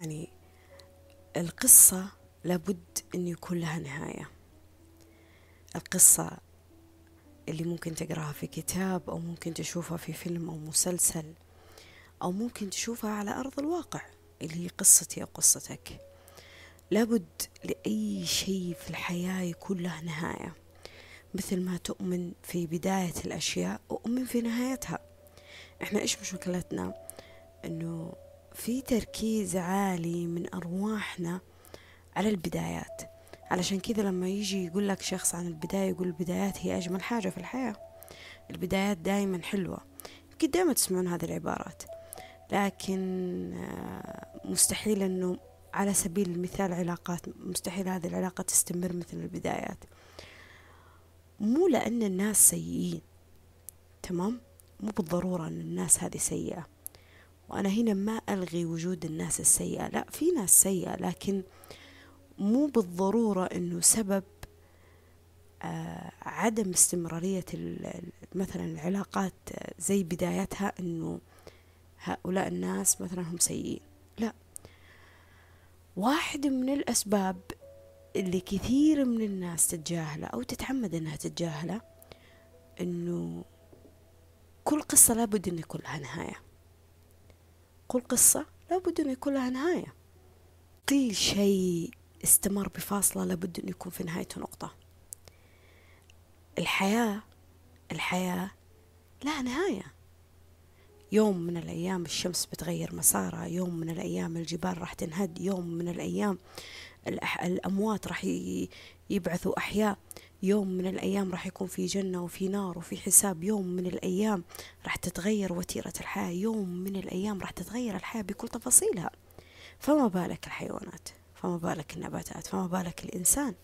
يعني القصة لابد أن يكون لها نهاية. القصة اللي ممكن تقراها في كتاب أو ممكن تشوفها في فيلم أو مسلسل أو ممكن تشوفها على أرض الواقع اللي هي قصتي أو قصتك. لابد لأي شيء في الحياة يكون له نهاية. مثل ما تؤمن في بداية الأشياء أؤمن في نهايتها. إحنا إيش مشكلتنا؟ إنه في تركيز عالي من أرواحنا على البدايات. علشان كذا لما يجي يقول لك شخص عن البداية يقول البدايات هي أجمل حاجة في الحياة. البدايات دائما حلوة. يمكن دائما تسمعون هذه العبارات. لكن آه، مستحيل أنه على سبيل المثال علاقات مستحيل هذه العلاقة تستمر مثل البدايات. مو لأن الناس سيئين تمام؟ مو بالضرورة أن الناس هذه سيئة. وأنا هنا ما ألغي وجود الناس السيئة. لا في ناس سيئة لكن مو بالضرورة أنه سبب آه عدم استمرارية مثلا العلاقات زي بدايتها أنه هؤلاء الناس مثلا هم سيئين. لا. واحد من الأسباب اللي كثير من الناس تتجاهله أو تتعمد أنها تتجاهله أنه كل قصة لابد أن يكون لها نهاية. كل قصة لابد أن يكون لها نهاية. كل شيء استمر بفاصلة لابد أن يكون في نهايته نقطة. الحياة الحياة لها نهاية. يوم من الأيام الشمس بتغير مسارها يوم من الأيام الجبال راح تنهد يوم من الأيام الأموات راح يبعثوا أحياء. يوم من الأيام راح يكون في جنة وفي نار وفي حساب. يوم من الأيام راح تتغير وتيرة الحياة. يوم من الأيام راح تتغير الحياة بكل تفاصيلها. فما بالك الحيوانات فما بالك النباتات فما بالك الإنسان.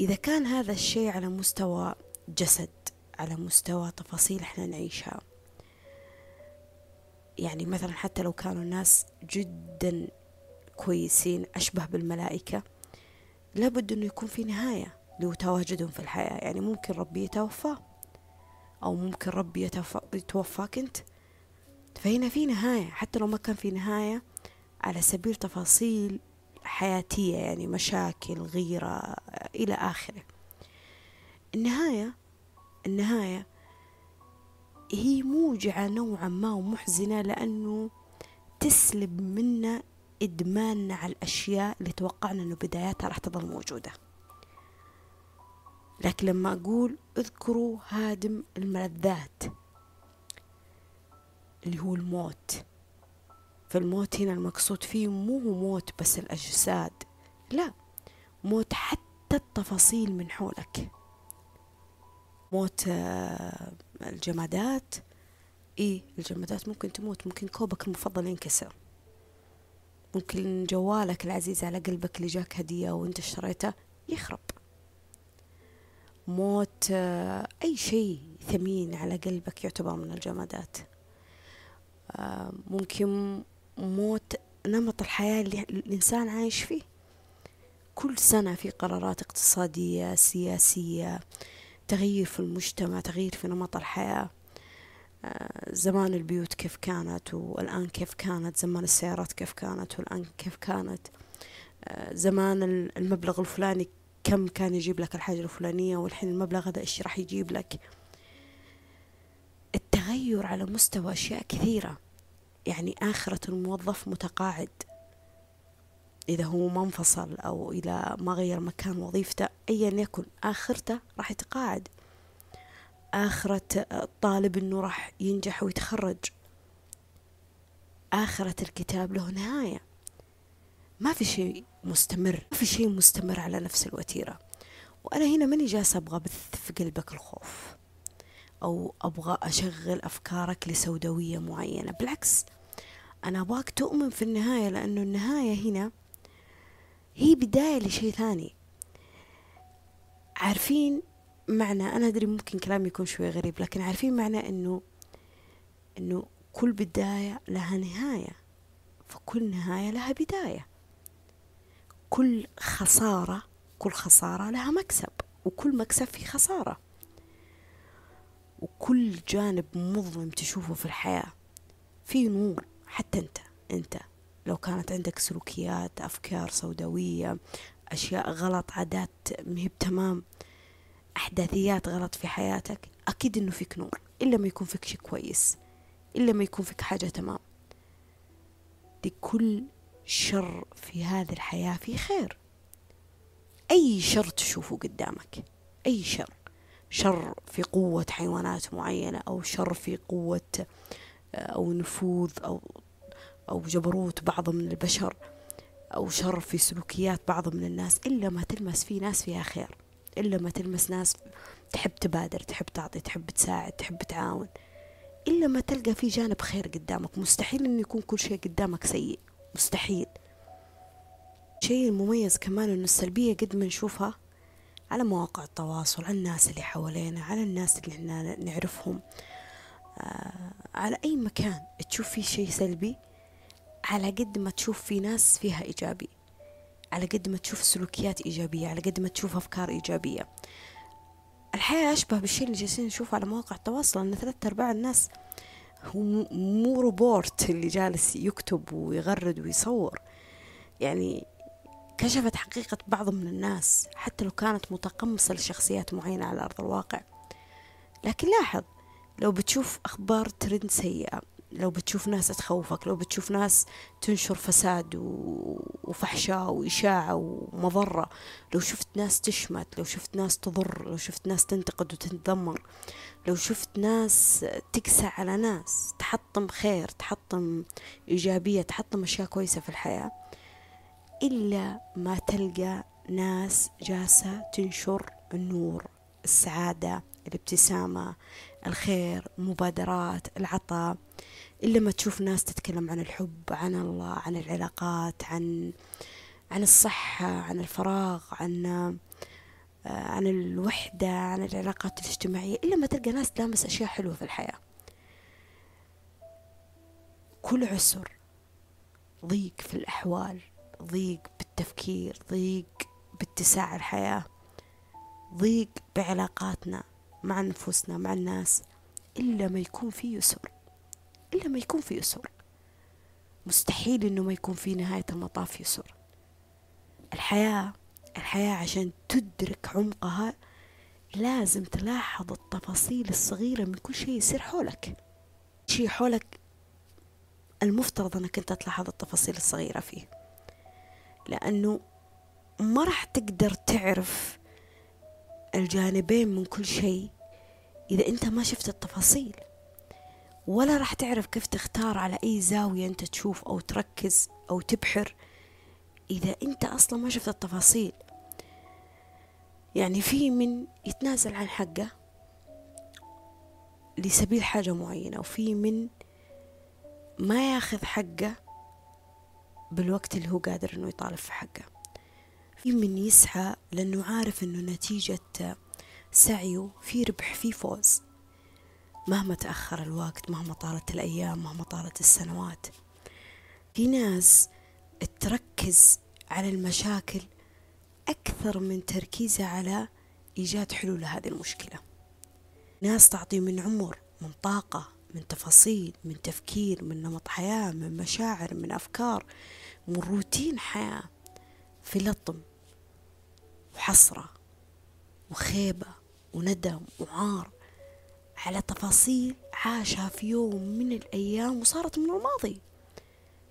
إذا كان هذا الشيء على مستوى جسد على مستوى تفاصيل إحنا نعيشها يعني مثلا حتى لو كانوا الناس جدا كويسين أشبه بالملائكة لابد أنه يكون في نهاية. لتواجدهم في الحياة. يعني ممكن ربي يتوفى أو ممكن ربي يتوفاك أنت. فهنا في نهاية. حتى لو ما كان في نهاية على سبيل تفاصيل حياتية يعني مشاكل غيرة إلى آخره. النهاية النهاية هي موجعة نوعا ما ومحزنة لأنه تسلب منا إدماننا على الأشياء اللي توقعنا أنه بداياتها راح تظل موجودة. لكن لما أقول اذكروا هادم الملذات اللي هو الموت. فالموت هنا المقصود فيه مو موت بس الأجساد لا موت حتى التفاصيل من حولك. موت آه، الجمادات. إيه الجمادات ممكن تموت ممكن كوبك المفضل ينكسر. ممكن جوالك العزيز على قلبك اللي جاك هدية وانت اشتريته يخرب. موت آه، أي شيء ثمين على قلبك يعتبر من الجمادات. آه، ممكن موت نمط الحياة اللي الإنسان عايش فيه. كل سنة في قرارات اقتصادية سياسية تغيير في المجتمع تغيير في نمط الحياة. آه، زمان البيوت كيف كانت والآن كيف كانت زمان السيارات كيف كانت والآن كيف كانت. زمان المبلغ الفلاني كم كان يجيب لك الحاجة الفلانية والحين المبلغ هذا إيش راح يجيب لك؟ التغير على مستوى أشياء كثيرة. يعني آخرة الموظف متقاعد. إذا هو ما انفصل أو إذا ما غير مكان وظيفته أيا يكن آخرته راح يتقاعد. آخرة الطالب إنه راح ينجح ويتخرج. آخرة الكتاب له نهاية. ما في شيء مستمر ما في شيء مستمر على نفس الوتيرة. وأنا هنا ماني جالسة أبغى أبث في قلبك الخوف أو أبغى أشغل أفكارك لسوداوية معينة. بالعكس أنا أبغاك تؤمن في النهاية لأنه النهاية هنا هي بداية لشيء ثاني. عارفين معنى أنا أدري ممكن كلامي يكون شوي غريب لكن عارفين معنى أنه أنه كل بداية لها نهاية فكل نهاية لها بداية. كل خسارة كل خسارة لها مكسب وكل مكسب فيه خسارة. وكل جانب مظلم تشوفه في الحياة. في نور حتى أنت أنت لو كانت عندك سلوكيات أفكار سوداوية أشياء غلط عادات مهب تمام أحداثيات غلط في حياتك أكيد إنه فيك نور. إلا ما يكون فيك شيء كويس إلا ما يكون فيك حاجة تمام. لكل شر في هذه الحياة في خير. أي شر تشوفه قدامك أي شر. شر في قوة حيوانات معينة أو شر في قوة أو نفوذ أو أو جبروت بعض من البشر أو شر في سلوكيات بعض من الناس إلا ما تلمس في ناس فيها خير إلا ما تلمس ناس تحب تبادر تحب تعطي تحب تساعد تحب تعاون. إلا ما تلقى في جانب خير قدامك. مستحيل إنه يكون كل شيء قدامك سيء. مستحيل. شيء المميز كمان إنه السلبية قد ما نشوفها على مواقع التواصل على الناس اللي حوالينا على الناس اللي إحنا نعرفهم. آه على أي مكان تشوف فيه شيء سلبي على قد ما تشوف في ناس فيها إيجابي. على قد ما تشوف سلوكيات إيجابية على قد ما تشوف أفكار إيجابية. الحياة أشبه بالشيء اللي جالسين نشوفه على مواقع التواصل أن ثلاثة أرباع الناس هو مو روبورت اللي جالس يكتب ويغرد ويصور. يعني كشفت حقيقة بعض من الناس حتى لو كانت متقمصة لشخصيات معينة على أرض الواقع. لكن لاحظ لو بتشوف أخبار ترند سيئة لو بتشوف ناس تخوفك لو بتشوف ناس تنشر فساد وفحشاء وإشاعة ومضرة لو شفت ناس تشمت لو شفت ناس تضر لو شفت ناس تنتقد وتتذمر لو شفت ناس تكسى على ناس تحطم خير تحطم إيجابية تحطم أشياء كويسة في الحياة إلا ما تلقى ناس جالسة تنشر النور السعادة الابتسامة الخير المبادرات العطاء إلا ما تشوف ناس تتكلم عن الحب عن الله عن العلاقات عن عن الصحة عن الفراغ عن عن الوحدة عن العلاقات الاجتماعية إلا ما تلقى ناس تلامس أشياء حلوة في الحياة. كل عسر ضيق في الأحوال ضيق بالتفكير ضيق باتساع الحياة ضيق بعلاقاتنا. مع نفوسنا مع الناس إلا ما يكون في يسر إلا ما يكون في يسر. مستحيل إنه ما يكون في نهاية المطاف يسر. الحياة الحياة عشان تدرك عمقها لازم تلاحظ التفاصيل الصغيرة من كل شيء يصير حولك. شيء حولك المفترض أنك أنت تلاحظ التفاصيل الصغيرة فيه. لأنه ما راح تقدر تعرف الجانبين من كل شيء. إذا أنت ما شفت التفاصيل ولا راح تعرف كيف تختار على أي زاوية أنت تشوف أو تركز أو تبحر. إذا أنت أصلا ما شفت التفاصيل يعني في من يتنازل عن حقه لسبيل حاجة معينة وفي من ما ياخذ حقه بالوقت اللي هو قادر إنه يطالب في حقه. في من يسعى لأنه عارف أنه نتيجة سعيه في ربح في فوز. مهما تأخر الوقت مهما طالت الأيام مهما طالت السنوات في ناس تركز على المشاكل أكثر من تركيزها على إيجاد حلول لهذه المشكلة. ناس تعطي من عمر من طاقة من تفاصيل من تفكير من نمط حياة من مشاعر من أفكار من روتين حياة في لطم. وحسرة وخيبة وندم وعار على تفاصيل عاشها في يوم من الأيام وصارت من الماضي.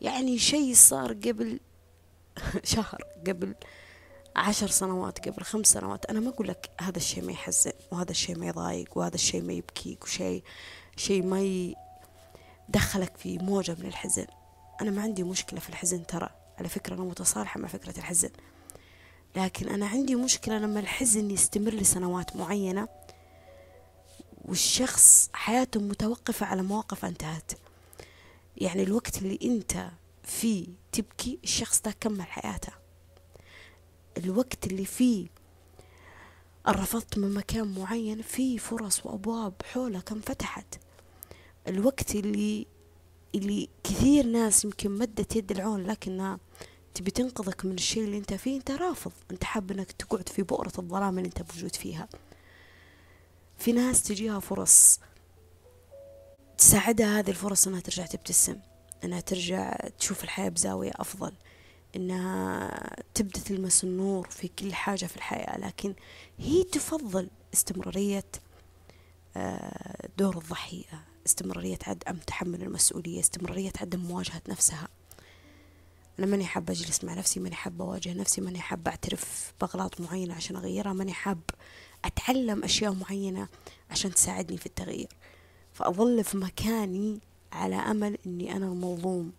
يعني شيء صار قبل شهر قبل عشر سنوات قبل خمس سنوات. أنا ما أقول لك هذا الشيء ما يحزن وهذا الشيء ما يضايق وهذا الشيء ما يبكيك وشيء شيء ما يدخلك في موجة من الحزن. أنا ما عندي مشكلة في الحزن ترى. على فكرة أنا متصالحة مع فكرة الحزن. لكن أنا عندي مشكلة لما الحزن يستمر لسنوات معينة والشخص حياته متوقفة على مواقف انتهت. يعني الوقت اللي انت فيه تبكي الشخص ده كمل حياته. الوقت اللي فيه رفضت من مكان معين في فرص وأبواب حولك انفتحت. الوقت اللي اللي كثير ناس يمكن مدت يد العون لكنها تبي تنقذك من الشيء اللي انت فيه انت رافض. انت حاب انك تقعد في بؤرة الظلام اللي انت موجود فيها. في ناس تجيها فرص تساعدها هذه الفرص انها ترجع تبتسم انها ترجع تشوف الحياة بزاوية أفضل انها تبدأ تلمس النور في كل حاجة في الحياة. لكن هي تفضل استمرارية آه، دور الضحية استمرارية عدم تحمل المسؤولية استمرارية عدم مواجهة نفسها. أنا ماني حابة أجلس مع نفسي ماني حابة أواجه نفسي ماني حابة أعترف بأغلاط معينة عشان أغيرها ماني حاب أتعلم أشياء معينة عشان تساعدني في التغيير. فأظل في مكاني على أمل أني أنا المظلوم.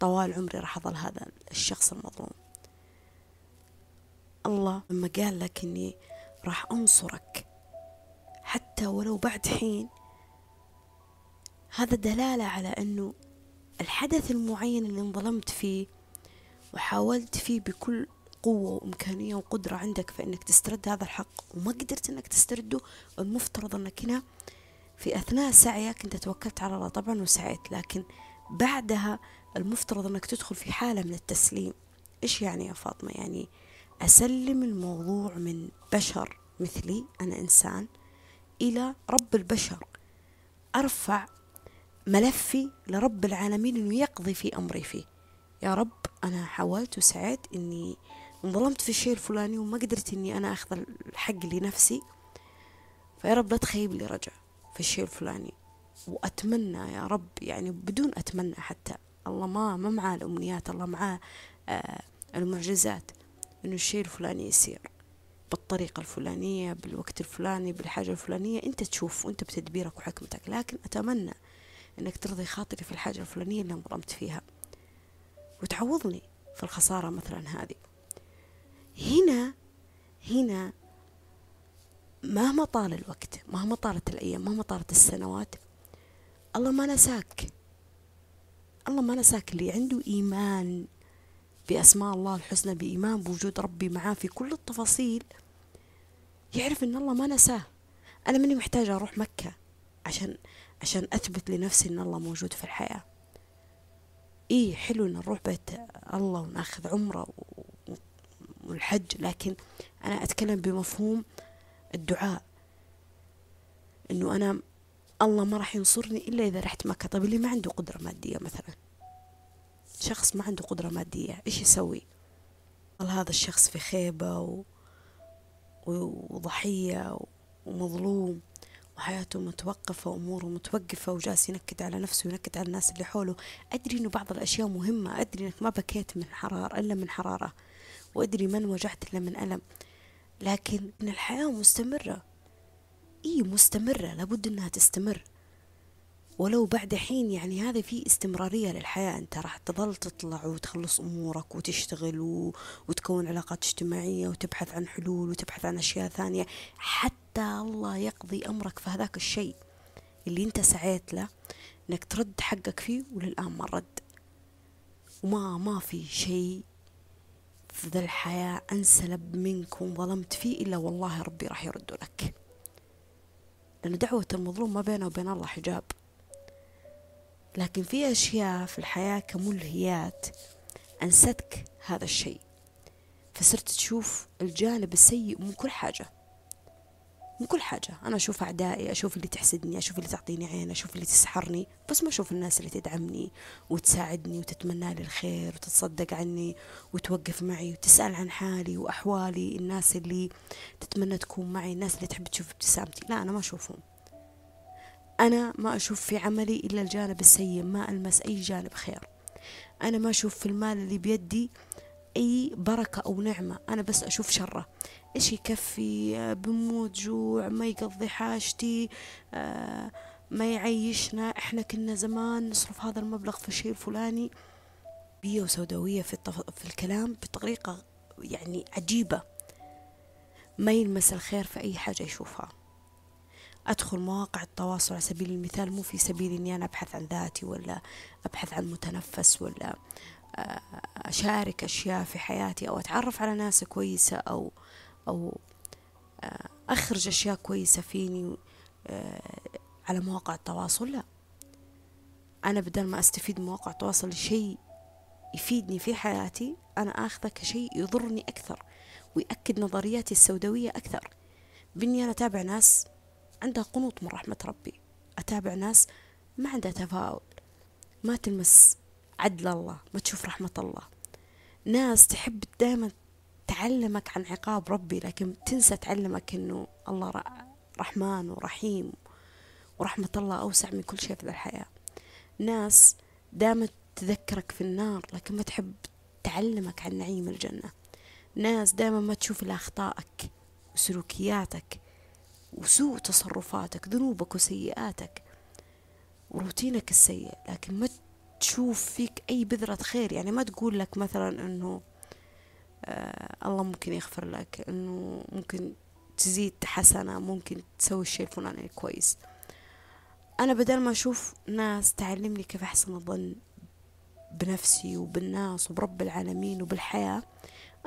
طوال عمري راح أظل هذا الشخص المظلوم. الله لما قال لك أني راح أنصرك حتى ولو بعد حين هذا دلالة على أنه الحدث المعين اللي انظلمت فيه وحاولت فيه بكل قوة وإمكانية وقدرة عندك في أنك تسترد هذا الحق وما قدرت أنك تسترده المفترض أنك هنا في أثناء سعيك أنت توكلت على الله طبعا وسعيت لكن بعدها المفترض أنك تدخل في حالة من التسليم. إيش يعني يا فاطمة؟ يعني أسلم الموضوع من بشر مثلي أنا إنسان إلى رب البشر. أرفع ملفي لرب العالمين إنه يقضي في أمري فيه. يا رب أنا حاولت وسعيت إني انظلمت في الشيء الفلاني وما قدرت إني أنا أخذ الحق لنفسي. فيا رب لا تخيب لي رجع في الشيء الفلاني. وأتمنى يا رب يعني بدون أتمنى حتى. الله ما ما معاه الأمنيات الله معاه آه المعجزات إنه الشيء الفلاني يصير بالطريقة الفلانية بالوقت الفلاني بالحاجة الفلانية. أنت تشوف وأنت بتدبيرك وحكمتك. لكن أتمنى إنك ترضي خاطري في الحاجة الفلانية اللي انظلمت فيها. وتعوضني في الخسارة مثلا هذه. هنا هنا مهما طال الوقت مهما طالت الأيام مهما طالت السنوات الله ما نساك. الله ما نساك اللي عنده إيمان بأسماء الله الحسنى بإيمان بوجود ربي معاه في كل التفاصيل. يعرف إن الله ما نساه. أنا ماني محتاجة أروح مكة عشان عشان أثبت لنفسي إن الله موجود في الحياة. إيه حلو إن نروح بيت الله وناخذ عمرة والحج لكن أنا أتكلم بمفهوم الدعاء. إنه أنا الله ما راح ينصرني إلا إذا رحت مكة. طيب اللي ما عنده قدرة مادية مثلا؟ شخص ما عنده قدرة مادية إيش يسوي؟ هذا الشخص في خيبة و... وضحية ومظلوم. وحياته متوقفة وأموره متوقفة وجالس ينكد على نفسه وينكد على الناس اللي حوله. أدري إنه بعض الأشياء مهمة. أدري إنك ما بكيت من حرارة إلا من حرارة. وأدري ما انوجعت إلا من ألم. لكن إن الحياة مستمرة. إيه مستمرة. لابد إنها تستمر. ولو بعد حين يعني هذا في استمرارية للحياة. أنت راح تظل تطلع وتخلص أمورك وتشتغل. وتكون علاقات اجتماعية وتبحث عن حلول وتبحث عن أشياء ثانية. حتى الله يقضي أمرك في هذاك الشيء اللي أنت سعيت له إنك ترد حقك فيه وللآن ما رد. وما ما في شيء في ذا الحياة أنسلب منك وظلمت فيه إلا والله ربي راح يرد لك. لأن دعوة المظلوم ما بينه وبين الله حجاب. لكن في أشياء في الحياة كملهيات أنستك هذا الشيء. فصرت تشوف الجانب السيء من كل حاجة. من كل حاجة. أنا أشوف أعدائي أشوف اللي تحسدني أشوف اللي تعطيني عين أشوف اللي تسحرني بس ما أشوف الناس اللي تدعمني وتساعدني وتتمنى لي الخير وتتصدق عني وتوقف معي وتسأل عن حالي وأحوالي الناس اللي تتمنى تكون معي الناس اللي تحب تشوف ابتسامتي. لا أنا ما أشوفهم. أنا ما أشوف في عملي إلا الجانب السيء ما ألمس أي جانب خير. أنا ما أشوف في المال اللي بيدي أي بركة أو نعمة أنا بس أشوف شره. إيش يكفي؟ بموت جوع ما يقضي حاجتي آه، ما يعيشنا. إحنا كنا زمان نصرف هذا المبلغ في الشيء الفلاني بيئة وسوداوية في, التف... في الكلام بطريقة يعني عجيبة. ما يلمس الخير في أي حاجة يشوفها. أدخل مواقع التواصل على سبيل المثال مو في سبيل إني أنا أبحث عن ذاتي ولا أبحث عن متنفس ولا آه، أشارك أشياء في حياتي أو أتعرف على ناس كويسة أو أو آه، أخرج أشياء كويسة فيني آه، على مواقع التواصل لا. أنا بدل ما أستفيد من مواقع التواصل لشيء يفيدني في حياتي أنا آخذه كشيء يضرني أكثر ويأكد نظرياتي السوداوية أكثر. بإني أنا أتابع ناس عندها قنوط من رحمة ربي. أتابع ناس ما عندها تفاؤل ما تلمس عدل الله ما تشوف رحمة الله. ناس تحب دائما تعلمك عن عقاب ربي لكن تنسى تعلمك إنه الله رحمن ورحيم ورحمة الله أوسع من كل شيء في الحياة. ناس دائما تذكرك في النار لكن ما تحب تعلمك عن نعيم الجنة. ناس دائما ما تشوف إلا أخطائك وسلوكياتك وسوء تصرفاتك ذنوبك وسيئاتك وروتينك السيء لكن ما تشوف فيك أي بذرة خير. يعني ما تقول لك مثلا أنه آه الله ممكن يغفر لك أنه ممكن تزيد حسنة ممكن تسوي الشيء الفلاني كويس. أنا بدل ما أشوف ناس تعلمني كيف أحسن الظن بنفسي وبالناس وبرب العالمين وبالحياة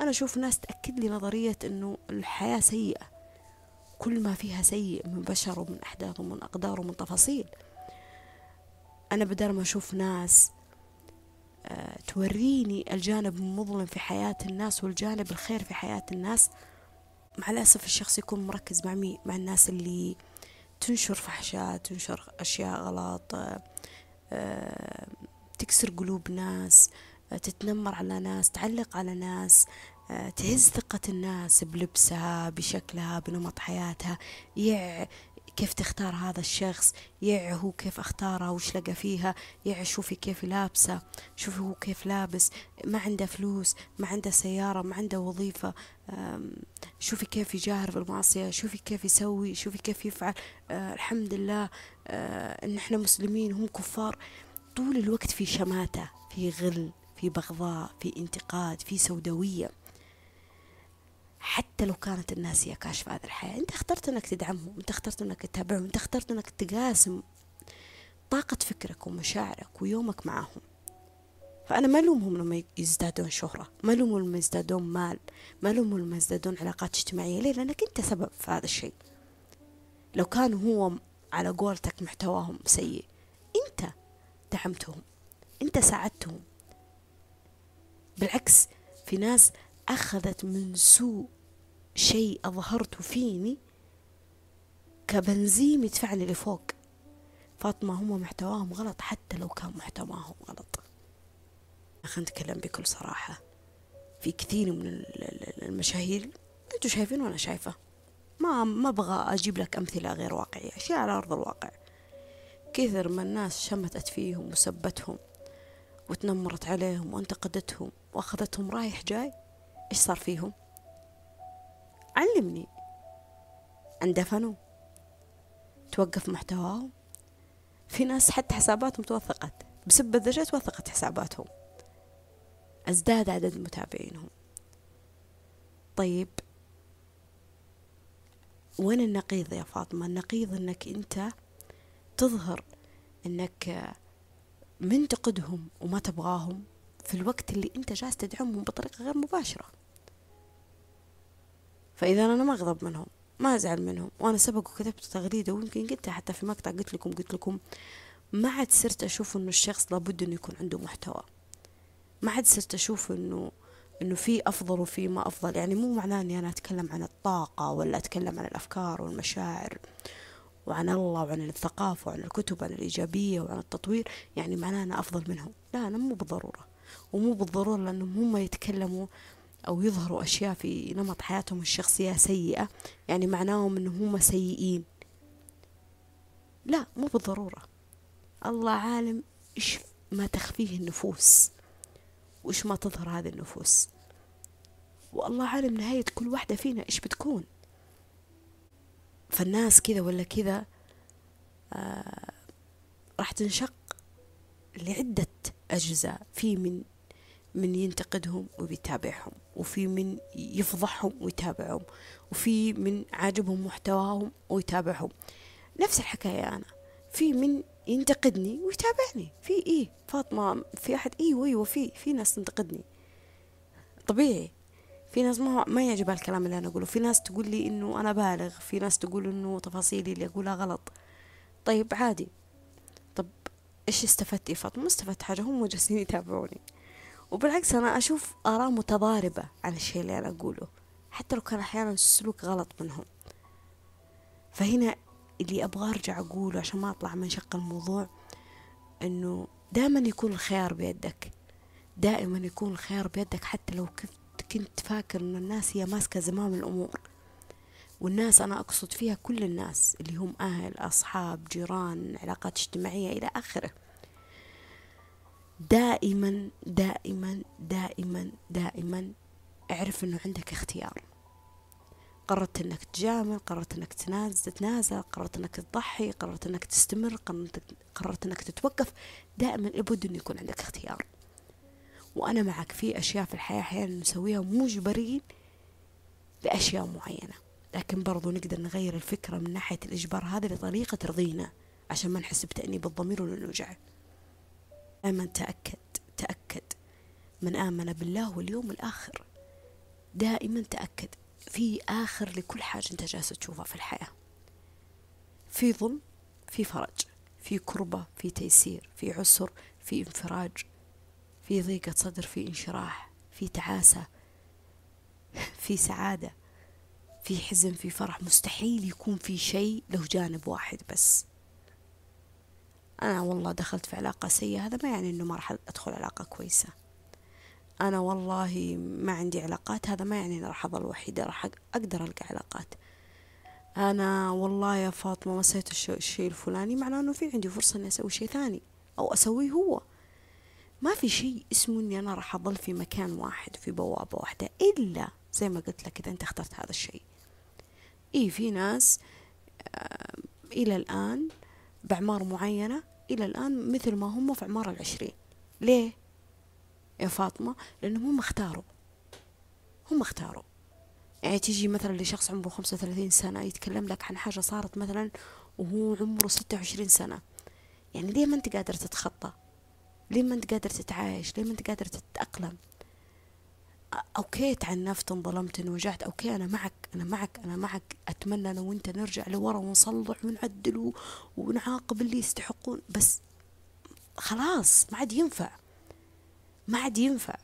أنا أشوف ناس تأكد لي نظرية أنه الحياة سيئة. كل ما فيها سيء من بشر ومن أحداث ومن أقدار ومن تفاصيل. أنا بدل ما أشوف ناس توريني الجانب المظلم في حياة الناس والجانب الخير في حياة الناس. مع الأسف الشخص يكون مركز مع مي مع الناس اللي تنشر فحشات تنشر أشياء غلط آه، تكسر قلوب ناس آه، تتنمر على ناس تعلق على ناس تهز ثقة الناس بلبسها بشكلها بنمط حياتها يع كيف تختار هذا الشخص يع هو كيف اختارها وش لقى فيها يع شوفي كيف لابسة شوفي هو كيف لابس ما عنده فلوس ما عنده سيارة ما عنده وظيفة شوفي كيف يجاهر بالمعصية شوفي كيف يسوي شوفي كيف يفعل. آه الحمد لله آه إن إحنا مسلمين هم كفار. طول الوقت في شماتة في غل في بغضاء في انتقاد في سوداوية. حتى لو كانت الناس هي كاشفة هذه الحياة أنت اخترت إنك تدعمهم أنت اخترت إنك تتابعهم أنت اخترت إنك تقاسم طاقة فكرك ومشاعرك ويومك معهم. فأنا ما ألومهم لما يزدادون شهرة ما ألومهم لما يزدادون مال ما ألومهم لما يزدادون علاقات اجتماعية. ليه؟ لأنك أنت سبب في هذا الشيء. لو كان هو على قولتك محتواهم سيء أنت دعمتهم أنت ساعدتهم. بالعكس في ناس أخذت من سوء شيء أظهرته فيني كبنزيم يدفعني لفوق. فاطمة هم محتواهم غلط حتى لو كان محتواهم غلط. خلينا نتكلم بكل صراحة. في كثير من المشاهير أنتوا شايفين وأنا شايفة؟ ما ما أبغى أجيب لك أمثلة غير واقعية. اشياء على أرض الواقع؟ كثر ما الناس شمتت فيهم وسبتهم وتنمرت عليهم وانتقدتهم وأخذتهم رايح جاي إيش صار فيهم؟ علمني. اندفنوا توقف محتواهم. في ناس حتى حساباتهم توثقت. بسبب الذجة توثقت حساباتهم. أزداد عدد متابعينهم. طيب. وين النقيض يا فاطمة؟ النقيض إنك أنت تظهر إنك منتقدهم وما تبغاهم في الوقت اللي أنت جالس تدعمهم بطريقة غير مباشرة. فإذا أنا ما أغضب منهم ما أزعل منهم. وأنا سبق وكتبت تغريدة ويمكن قلتها حتى في مقطع قلت لكم قلت لكم ما عاد صرت أشوف إنه الشخص لابد إنه يكون عنده محتوى. ما عاد صرت أشوف إنه إنه في أفضل وفي ما أفضل. يعني مو معناه إني أنا أتكلم عن الطاقة ولا أتكلم عن الأفكار والمشاعر وعن الله وعن الثقافة وعن الكتب وعن الإيجابية وعن التطوير. يعني معناه أنا أفضل منهم. لا أنا مو بالضرورة. ومو بالضرورة لأنهم هم يتكلموا أو يظهروا أشياء في نمط حياتهم الشخصية سيئة يعني معناهم أنهم هم سيئين. لا مو بالضرورة. الله عالم إيش ما تخفيه النفوس وإيش ما تظهر هذه النفوس. والله عالم نهاية كل واحدة فينا إيش بتكون. فالناس كذا ولا كذا آه راح تنشق لعدة أجزاء في من من ينتقدهم وبيتابعهم. وفي من يفضحهم ويتابعهم وفي من عاجبهم محتواهم ويتابعهم. نفس الحكاية أنا. في من ينتقدني ويتابعني. في إيه؟ فاطمة في أحد. إيه أيوة في في ناس تنتقدني. طبيعي. في ناس ما ما يعجبها الكلام اللي أنا أقوله. في ناس تقول لي إنه أنا بالغ. في ناس تقول إنه تفاصيلي اللي أقولها غلط. طيب عادي. طب إيش استفدتي فاطمة؟ ما استفدت حاجة. هم جالسين يتابعوني. وبالعكس أنا أشوف آراء متضاربة عن الشيء اللي أنا أقوله. حتى لو كان أحيانا السلوك غلط منهم. فهنا اللي أبغى أرجع أقوله عشان ما أطلع من شق الموضوع إنه دائما يكون الخيار بيدك. دائما يكون الخيار بيدك حتى لو كنت كنت فاكر إن الناس هي ماسكة زمام الأمور. والناس أنا أقصد فيها كل الناس اللي هم أهل أصحاب جيران علاقات اجتماعية إلى آخره. دائما دائما دائما دائما اعرف إنه عندك اختيار. قررت إنك تجامل قررت إنك تنازل تتنازل قررت إنك تضحي قررت إنك تستمر قررت انك تتوقف. دائما لابد إنه يكون عندك اختيار. وأنا معك في أشياء في الحياة أحيانا نسويها مجبرين لأشياء معينة. لكن برضو نقدر نغير الفكرة من ناحية الإجبار هذا لطريقة ترضينا عشان ما نحس بتأنيب الضمير ونوجع دائما تأكد تأكد. من آمن بالله واليوم الآخر. دائما تأكد. في آخر لكل حاجة أنت جالس تشوفها في الحياة. في ظلم في فرج في كربة في تيسير في عسر في انفراج في ضيقة صدر في انشراح في تعاسة في سعادة في حزن في فرح. مستحيل يكون في شيء له جانب واحد بس. أنا والله دخلت في علاقة سيئة هذا ما يعني إنه ما راح أدخل علاقة كويسة. أنا والله ما عندي علاقات هذا ما يعني أنا راح أظل وحيدة راح أقدر ألقى علاقات. أنا والله يا فاطمة ما سويت الشيء الفلاني معناه إنه في عندي فرصة إني أسوي شيء ثاني أو أسويه هو. ما في شيء اسمه إني أنا راح أظل في مكان واحد في بوابة واحدة إلا زي ما قلت لك إذا أنت اخترت هذا الشيء. إيه في ناس آه إلى الآن بأعمار معينة إلى الآن مثل ما هم في أعمار العشرين. ليه؟ يا فاطمة لأنهم هم اختاروا. هم اختاروا. يعني تيجي مثلا لشخص عمره خمسة وثلاثين سنة يتكلم لك عن حاجة صارت مثلا وهو عمره ستة وعشرين سنة. يعني ليه ما أنت قادر تتخطى؟ ليه ما أنت قادر تتعايش؟ ليه ما أنت قادر تتأقلم؟ okay تعنفت انظلمت انوجعت okay أنا معك أنا معك أنا معك. أتمنى أنا وانت نرجع لورا ونصلح ونعدل ونعاقب اللي يستحقون. بس خلاص ما عاد ينفع. ما عاد ينفع.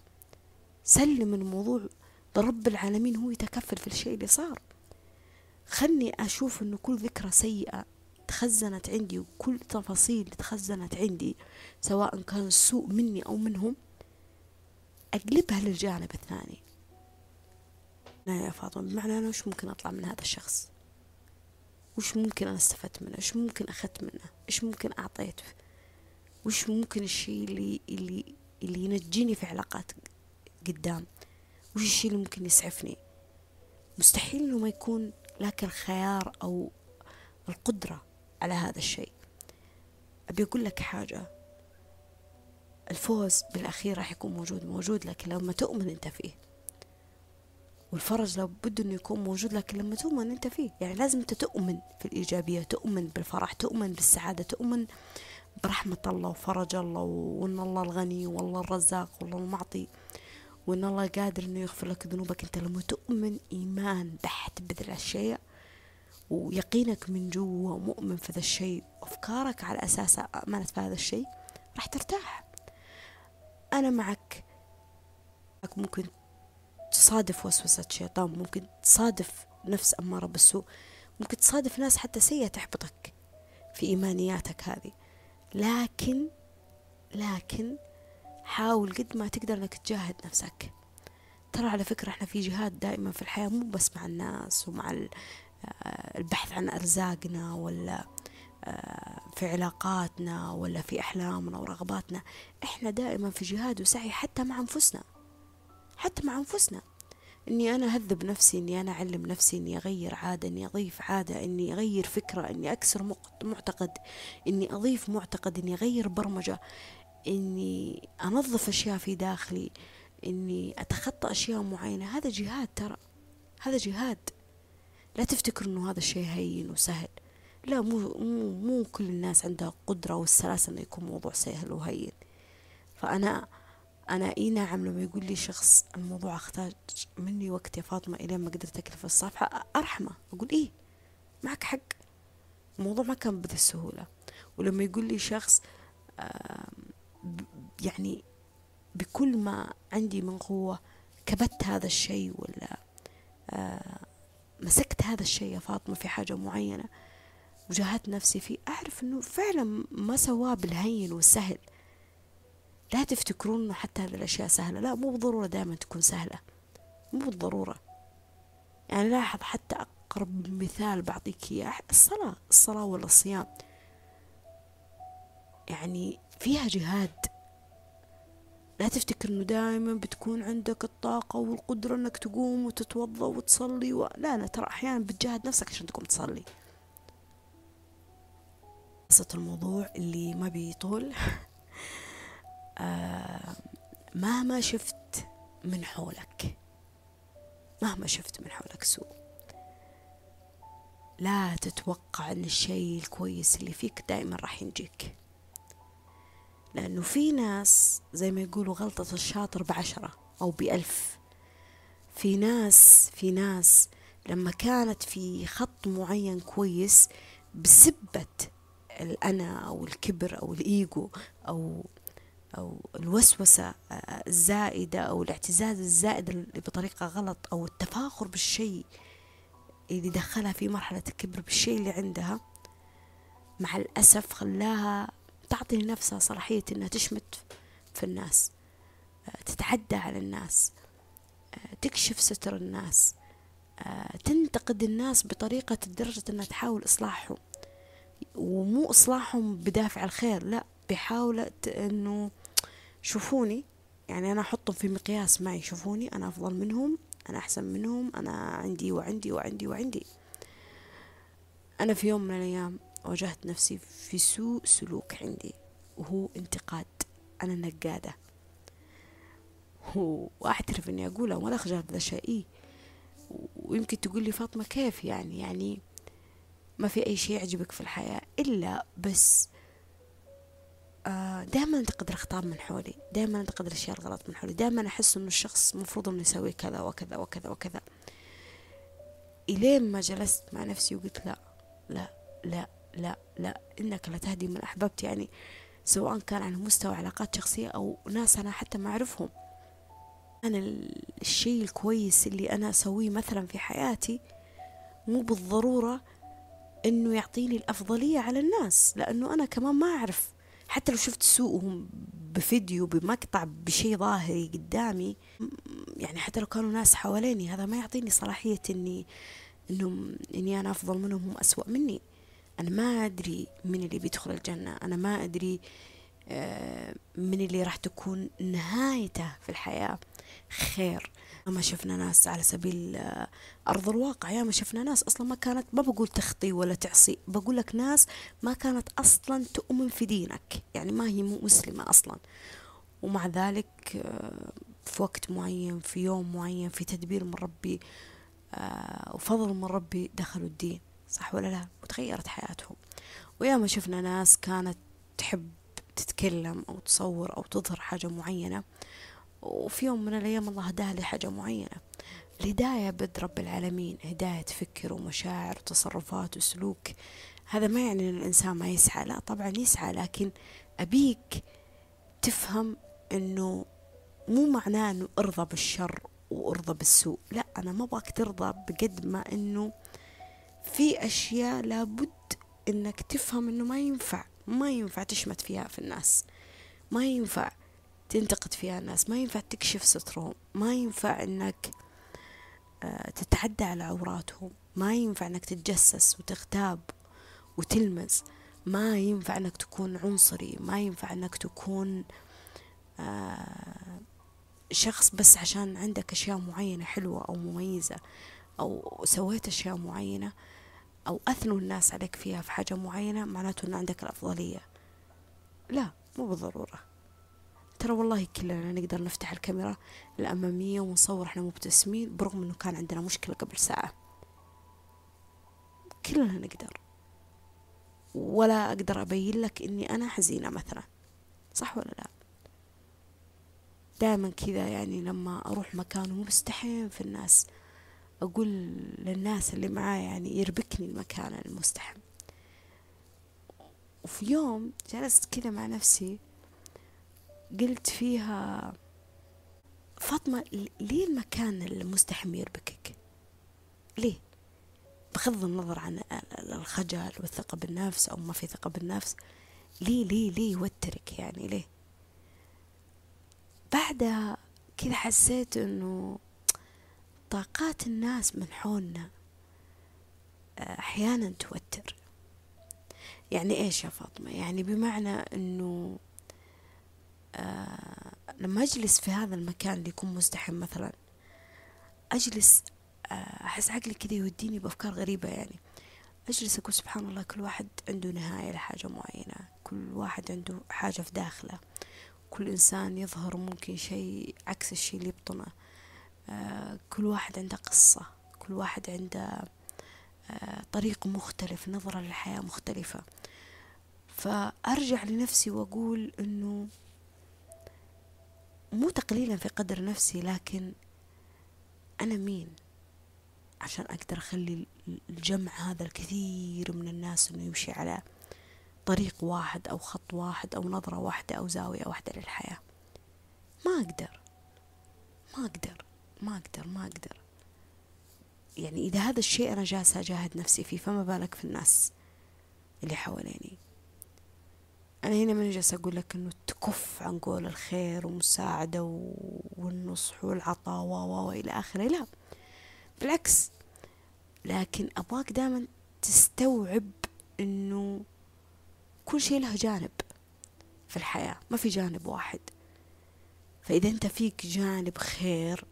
سلم الموضوع لرب العالمين هو يتكفل في الشيء اللي صار. خلني أشوف أنه كل ذكرى سيئة تخزنت عندي وكل تفاصيل تخزنت عندي سواء كان سوء مني أو منهم. أقلبها للجانب الثاني. يا فاطمة بمعنى أنا وش ممكن أطلع من هذا الشخص؟ وش ممكن أنا استفدت منه؟ وش ممكن أخذت منه؟ إيش ممكن أعطيته وش ممكن الشيء اللي اللي اللي ينجيني في علاقات قدام؟ وش الشيء اللي ممكن يسعفني؟ مستحيل إنه ما يكون لك الخيار أو القدرة على هذا الشيء. أبي أقول لك حاجة. الفوز بالأخير راح يكون موجود موجود لكن لما تؤمن أنت فيه. والفرج لابد إنه يكون موجود لكن لما تؤمن أنت فيه. يعني لازم أنت تؤمن في الايجابية تؤمن بالفرح تؤمن بالسعادة تؤمن برحمة الله وفرج الله وإن الله الغني والله الرزاق والله المعطي وإن الله قادر إنه يغفر لك ذنوبك. أنت لما تؤمن إيمان بحت بذا الشيء ويقينك من جوا مؤمن في ذا الشيء وأفكارك على أساس أمنت في هذا الشيء راح ترتاح. أنا معك. ممكن تصادف وسوسة شيطان ممكن تصادف نفس أمارة بالسوء ممكن تصادف ناس حتى سيئة تحبطك في إيمانياتك هذه. لكن لكن حاول قد ما تقدر إنك تجاهد نفسك. ترى على فكرة إحنا في جهاد دائما في الحياة مو بس مع الناس ومع آه، البحث عن أرزاقنا ولا في علاقاتنا ولا في أحلامنا ورغباتنا. إحنا دائما في جهاد وسعي حتى مع أنفسنا حتى مع أنفسنا. إني أنا أهذب نفسي إني أنا أعلم نفسي إني أغير عادة إني أضيف عادة إني أغير فكرة إني أكسر معتقد إني أضيف معتقد إني أغير برمجة إني أنظف أشياء في داخلي إني أتخطى أشياء معينة. هذا جهاد ترى هذا جهاد. لا تفتكر إنه هذا الشيء هين وسهل. لا مو مو مو كل الناس عندها قدرة والسلاسة إنه يكون موضوع سهل وهين. فأنا أنا إي نعم لما يقول لي شخص الموضوع احتاج مني وقت يا فاطمة إلين ما قدرت أكلف الصفحة أرحمه أقول إيه معك حق. الموضوع ما كان بذي السهولة. ولما يقول لي شخص يعني بكل ما عندي من قوة كبت هذا الشيء ولا مسكت هذا الشيء يا فاطمة في حاجة معينة وجاهدت نفسي فيه أعرف أنه فعلا ما سواه بالهين والسهل. لا تفتكرون إنه حتى هذه الأشياء سهلة. لا مو بالضرورة دائما تكون سهلة. مو بالضرورة. يعني لاحظ حتى أقرب مثال بعطيك إياه. الصلاة الصلاة ولا الصيام يعني فيها جهاد. لا تفتكر إنه دائما بتكون عندك الطاقة والقدرة إنك تقوم وتتوضأ وتصلي و... لا لا ترى أحيانا بتجاهد نفسك عشان تقوم تصلي. قصة الموضوع اللي ما بيطول. آه مهما شفت من حولك مهما شفت من حولك سوء لا تتوقع إن الشيء الكويس اللي فيك دائما راح ينجيك. لأنه في ناس زي ما يقولوا غلطة الشاطر بعشرة أو بألف. في ناس في ناس لما كانت في خط معين كويس بسبة الأنا أو الكبر أو الإيجو أو أو الوسوسة الزائدة أو الاعتزاز الزائد بطريقة غلط أو التفاخر بالشيء اللي دخلها في مرحلة الكبر بالشيء اللي عندها مع الأسف خلاها تعطي لنفسها صلاحية إنها تشمت في الناس تتعدى على الناس تكشف ستر الناس تنتقد الناس بطريقة لدرجة إنها تحاول إصلاحهم. ومو إصلاحهم بدافع الخير لا بحاولة إنه شوفوني يعني أنا أحطهم في مقياس معي شوفوني أنا أفضل منهم أنا أحسن منهم أنا عندي وعندي وعندي وعندي. أنا في يوم من الأيام واجهت نفسي في سوء سلوك عندي وهو انتقاد. أنا نقادة. وأعترف إني أقولها ولا أخجل بذا شيء إيه ويمكن تقول لي فاطمة كيف يعني؟ يعني ما في أي شيء يعجبك في الحياة إلا بس آه دائما انتقد الأخطاء من حولي دائما انتقد الأشياء الغلط من حولي دائما أحس إنه الشخص مفروض إنه يسوي كذا وكذا وكذا وكذا. إلين ما جلست مع نفسي وقلت لا لا لا لا لا إنك لا تهدي من أحببت يعني سواء كان على مستوى علاقات شخصية أو ناس أنا حتى ما أعرفهم. أنا الشيء الكويس اللي أنا أسويه مثلا في حياتي مو بالضرورة إنه يعطيني الأفضلية على الناس لأنه أنا كمان ما أعرف. حتى لو شفت سوءهم بفيديو بمقطع بشيء ظاهري قدامي يعني حتى لو كانوا ناس حواليني هذا ما يعطيني صلاحية إني إنهم إني أنا أفضل منهم هم أسوأ مني. أنا ما أدري من اللي بيدخل الجنة. أنا ما أدري آه، من اللي راح تكون نهايته في الحياة. خير. ما شفنا ناس على سبيل آه، أرض الواقع. يا ما شفنا ناس أصلا ما كانت ما بقول تخطي ولا تعصي بقول لك ناس ما كانت أصلا تؤمن في دينك. يعني ما هي مسلمة أصلا. ومع ذلك آه، في وقت معين في يوم معين في تدبير من ربي وفضل من ربي دخلوا الدين. صح ولا لا؟ وتغيرت حياتهم. وياما شفنا ناس كانت تحب تتكلم أو تصور أو تظهر حاجة معينة وفي يوم من الأيام الله هداها لحاجة معينة. الهداية بد رب العالمين هداية فكر ومشاعر وتصرفات وسلوك. هذا ما يعني أن الإنسان ما يسعى. لا طبعا يسعى لكن أبيك تفهم أنه مو معناه أنه أرضى بالشر وأرضى بالسوء. لا أنا ما أبغاك ترضى بقد ما أنه في أشياء لابد إنك تفهم إنه ما ينفع. ما ينفع تشمت فيها في الناس. ما ينفع. تنتقد فيها الناس. ما ينفع تكشف سترهم. ما ينفع إنك آه، تتعدى على عوراتهم. ما ينفع إنك تتجسس وتغتاب وتلمز. ما ينفع إنك تكون عنصري. ما ينفع إنك تكون آه، شخص بس عشان عندك أشياء معينة حلوة أو مميزة أو سويت أشياء معينة أو أثنوا الناس عليك فيها في حاجة معينة معناته أن عندك الأفضلية. لا مو بالضرورة. ترى والله كلنا نقدر نفتح الكاميرا الأمامية ونصور إحنا مبتسمين برغم أنه كان عندنا مشكلة قبل ساعة. كلنا نقدر. ولا أقدر أبين لك إني أنا حزينة مثلا. صح ولا لا؟ دائما كذا يعني لما أروح مكان ومستحيم في الناس أقول للناس اللي معاي يعني يربكني المكان المستحم وفي يوم جلست كذا مع نفسي قلت فيها فاطمة ليه المكان المستحم يربكك ليه؟ بغض النظر عن الخجل والثقة بالنفس أو ما في ثقة بالنفس ليه ليه ليه يوترك يعني ليه؟ بعدها كذا حسيت إنه طاقات الناس من حولنا آه، أحيانا توتر. يعني إيش يا فاطمة؟ يعني بمعنى إنه آه لما أجلس في هذا المكان اللي يكون مزدحم مثلا أجلس آه أحس عقلي كذا يوديني بأفكار غريبة يعني. أجلس أقول سبحان الله كل واحد عنده نهاية لحاجة معينة كل واحد عنده حاجة في داخله. كل إنسان يظهر ممكن شيء عكس الشيء اللي يبطنه. آه كل واحد عنده قصة كل واحد عنده طريق مختلف نظرة للحياة مختلفة. فأرجع لنفسي وأقول إنه مو تقليلا في قدر نفسي لكن أنا مين عشان أقدر أخلي الجمع هذا الكثير من الناس إنه يمشي على طريق واحد أو خط واحد أو نظرة واحدة أو زاوية واحدة للحياة؟ ما أقدر. ما أقدر. ما أقدر. ما أقدر. يعني إذا هذا الشيء أنا جالسة أجاهد نفسي فيه فما بالك في الناس اللي حواليني. أنا هنا من جالسة أقول لك إنه تكف عن قول الخير والمساعدة والنصح والعطاء وإلى آخره. لا بالعكس. لكن أبغاك دائما تستوعب إنه كل شيء له جانب في الحياة. ما في جانب واحد. فإذا أنت فيك جانب خير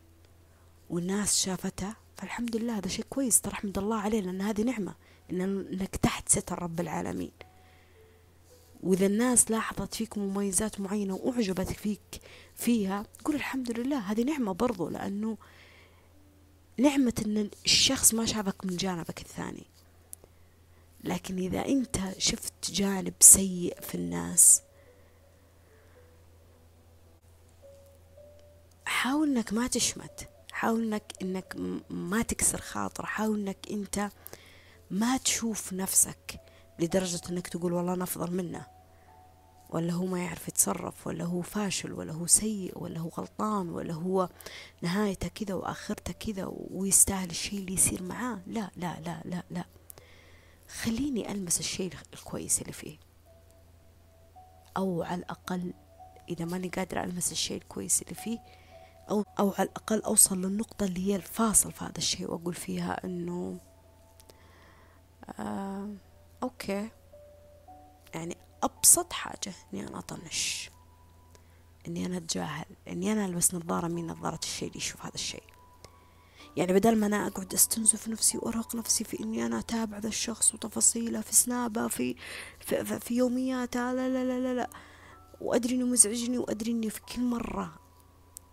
والناس شافته فالحمد لله هذا شيء كويس. ترى احمد الله عليه لأن هذه نعمة. إنك تحت ستر رب العالمين. وإذا الناس لاحظت فيك مميزات معينة وأعجبت فيك فيها قول الحمد لله هذه نعمة برضو لأنه نعمة إن الشخص ما شافك من جانبك الثاني. لكن إذا أنت شفت جانب سيء في الناس حاول إنك ما تشمت حاول إنك إنك ما تكسر خاطر حاول إنك أنت ما تشوف نفسك لدرجة إنك تقول والله أنا أفضل منه. ولا هو ما يعرف يتصرف ولا هو فاشل ولا هو سيء ولا هو غلطان ولا هو نهايته كذا وآخرته كذا ويستاهل الشيء اللي يصير معاه. لا لا لا لا لا. خليني ألمس الشيء الكويس اللي فيه. أو على الأقل إذا ماني قادرة ألمس الشيء الكويس اللي فيه أو, أو على الأقل أوصل للنقطة اللي هي الفاصل في هذا الشيء وأقول فيها إنه آه okay. يعني أبسط حاجة إني أنا أطنش. إني أنا أتجاهل. إني أنا ألبس نظارة من نظارة الشيء اللي يشوف هذا الشيء. يعني بدل ما أنا أقعد أستنزف نفسي وأرهق نفسي في إني أنا أتابع ذا الشخص وتفاصيله في سنابه في في, في, في يومياته. لا لا لا لا لا. وأدري إنه مزعجني وأدري إني في كل مرة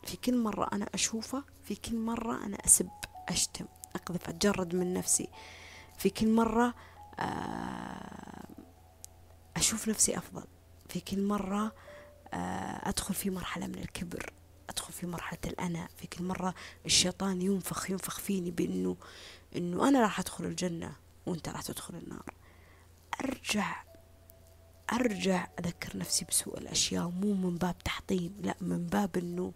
في كل مرة أنا أشوفه في كل مرة أنا أسب أشتم أقذف أتجرد من نفسي. في كل مرة أشوف نفسي أفضل. في كل مرة آه، أدخل في مرحلة من الكبر أدخل في مرحلة الأنا. في كل مرة الشيطان ينفخ ينفخ فيني بأنه أنه أنا راح أدخل الجنة وأنت راح تدخل النار. أرجع أرجع أذكر نفسي بسوء الأشياء مو من باب تحطيم لا من باب أنه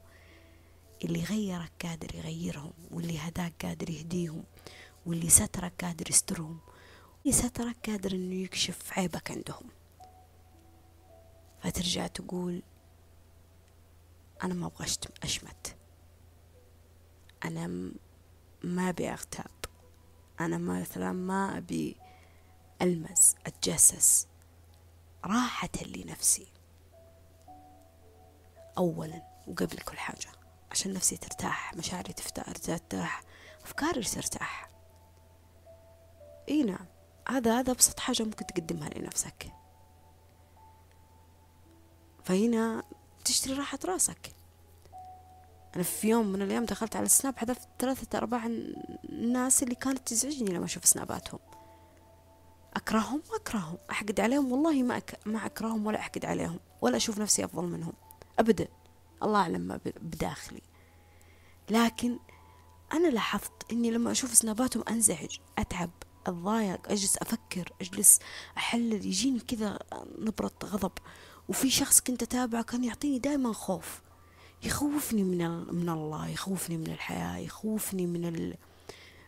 اللي غيرك قادر يغيرهم واللي هداك قادر يهديهم واللي سترك قادر يسترهم. اللي سترك قادر إنه يكشف عيبك عندهم. فترجع تقول أنا ما أبغى أشمت. أنا ما أبي أغتاب. أنا مثلا ما أبي ألمس أتجسس. راحة لنفسي أولا وقبل كل حاجة عشان نفسي ترتاح مشاعري ترتاح أفكاري ترتاح. إي نعم. هذا هذا أبسط حاجة ممكن تقدمها لنفسك. فهنا تشتري راحة راسك. أنا في يوم من الأيام دخلت على السناب حذفت ثلاثة أرباع الناس اللي كانت تزعجني لما أشوف سناباتهم. أكرههم؟ ما أكرههم. أحقد عليهم؟ والله ما أك... ما أكرههم ولا أحقد عليهم ولا أشوف نفسي أفضل منهم. أبدا. الله أعلم ما بداخلي. لكن أنا لاحظت إني لما أشوف سناباتهم أنزعج أتعب. أتضايق أجلس أفكر أجلس أحلل. يجيني كذا نبرة غضب. وفي شخص كنت أتابعه كان يعطيني دائما خوف. يخوفني من من الله يخوفني من الحياة يخوفني من ال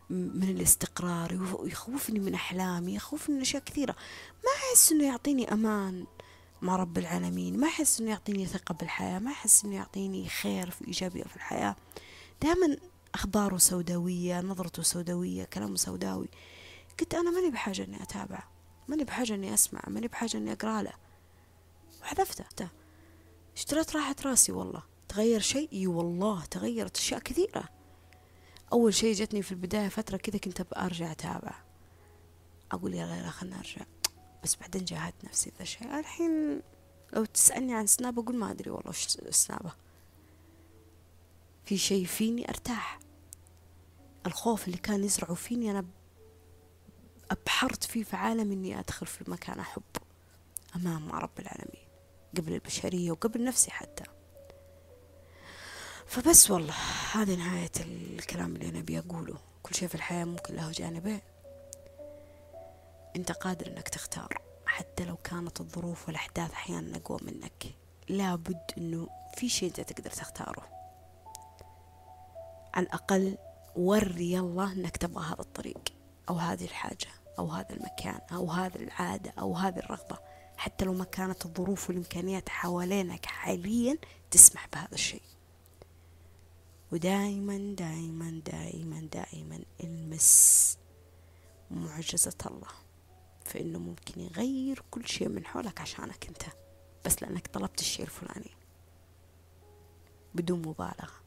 من الاستقرار يخوفني من أحلامي يخوفني من أشياء كثيرة. ما أحس إنه يعطيني أمان مع رب العالمين. ما أحس إنه يعطيني ثقة بالحياة. ما أحس إنه يعطيني خير في إيجابية في الحياة. دائما أخباره سوداوية نظرته سوداوية كلامه سوداوي. قلت أنا ماني بحاجة إني أتابع ماني بحاجة إني أسمع ماني بحاجة إني أقرأ له. وحذفته. اشتريت راحة راسي والله. تغير شيء؟ إي والله تغيرت أشياء كثيرة. أول شيء جتني في البداية فترة كذا كنت أرجع أتابع. أقول يلا يلا خلنا أرجع بس بعدين جاهدت نفسي ذا الشيء. الحين لو تسألني عن سناب أقول ما أدري والله وش سنابه. في شيء فيني أرتاح. الخوف اللي كان يزرعه فيني أنا أبحرت فيه في عالم إني أدخل في مكان أحب أمام رب العالمين قبل البشرية وقبل نفسي حتى. فبس والله هذه نهاية الكلام اللي أنا أبي أقوله. كل شيء في الحياة ممكن له جانبين. أنت قادر أنك تختار. حتى لو كانت الظروف والأحداث أحيانا أقوى منك لابد أنه في شيء أنت تقدر تختاره. على الأقل وري الله أنك تبغى هذا الطريق أو هذه الحاجة. أو هذا المكان أو هذه العادة أو هذه الرغبة. حتى لو ما كانت الظروف والإمكانيات حوالينك حاليا تسمح بهذا الشيء. ودائما دائما دائما دائما المس معجزة الله. فإنه ممكن يغير كل شيء من حولك عشانك أنت بس لأنك طلبت الشيء الفلاني بدون مبالغة.